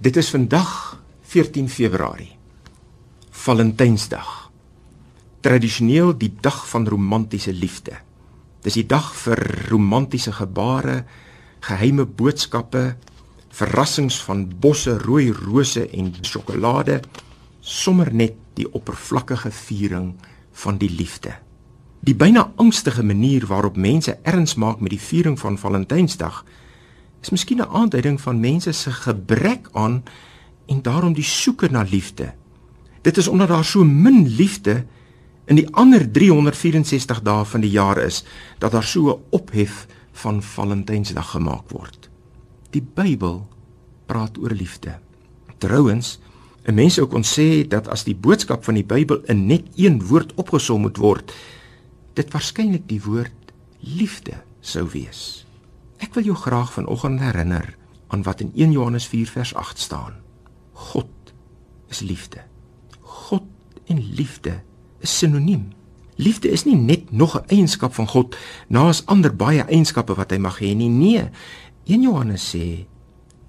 Dit is vandag 14 Februarie. Valentynsdag. Tradisioneel die dag van romantiese liefde. Dis die dag vir romantiese gebare, geheime boodskappe, verrassings van bosse rooi rose en sjokolade, sommer net die oppervlakkige viering van die liefde. Die byna angstige manier waarop mense erns maak met die viering van Valentynsdag is miskien 'n aanduiding van mense se gebrek aan en daarom die soeke na liefde. Dit is omdat daar so min liefde in die ander 364 dae van die jaar is dat daar so 'n ophef van Valentynsdag gemaak word. Die Bybel praat oor liefde. Trouwens, 'n mens sou kon sê dat as die boodskap van die Bybel in net een woord opgesom moet word, dit waarskynlik die woord liefde sou wees. Ek wil jou graag vanoggend herinner aan wat in 1 Johannes 4 vers 8 staan. God is liefde. God en liefde is sinoniem. Liefde is nie net nog 'n eienskap van God naas ander baie eienskappe wat hy mag hê nie. Nee. 1 Johannes sê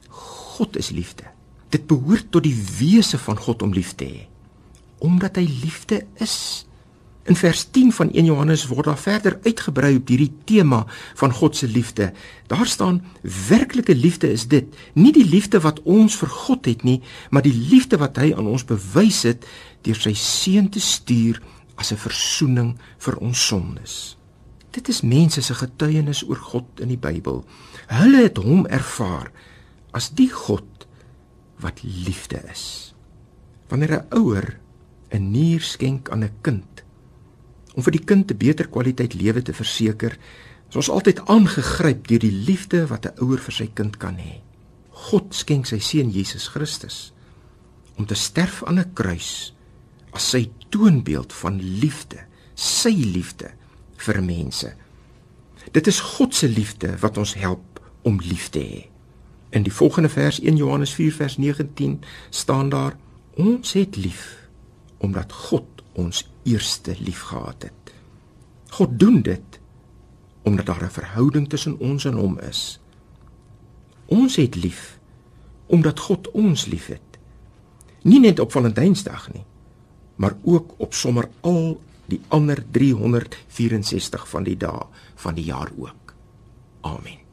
God is liefde. Dit behoort tot die wese van God om lief te hê. Omdat hy liefde is. In vers 10 van 1 Johannes word daar verder uitgebrei op hierdie tema van God se liefde. Daar staan werklike liefde is dit, nie die liefde wat ons vir God het nie, maar die liefde wat hy aan ons bewys het deur sy seun te stuur as 'n verzoening vir ons sondes. Dit is mense se getuienis oor God in die Bybel. Hulle het hom ervaar as die God wat liefde is. Wanneer 'n ouer 'n nier skenk aan 'n kind, om vir die kind 'n beter kwaliteit lewe te verseker, is ons altyd aangegryp deur die liefde wat 'n ouer vir sy kind kan hê. God skenk sy seun Jesus Christus om te sterf aan 'n kruis as sy toonbeeld van liefde, sy liefde vir mense. Dit is God se liefde wat ons help om lief te hê. In die volgende vers 1 Johannes 4 vers 19 staan daar: Ons het lief omdat God ons eerste liefgehad het. God doen dit omdat daar 'n verhouding tussen ons en hom is. Ons het lief omdat God ons liefhet. Nie net op Valentynsdag nie, maar ook op sommer al die ander 364 van die dae van die jaar ook. Amen.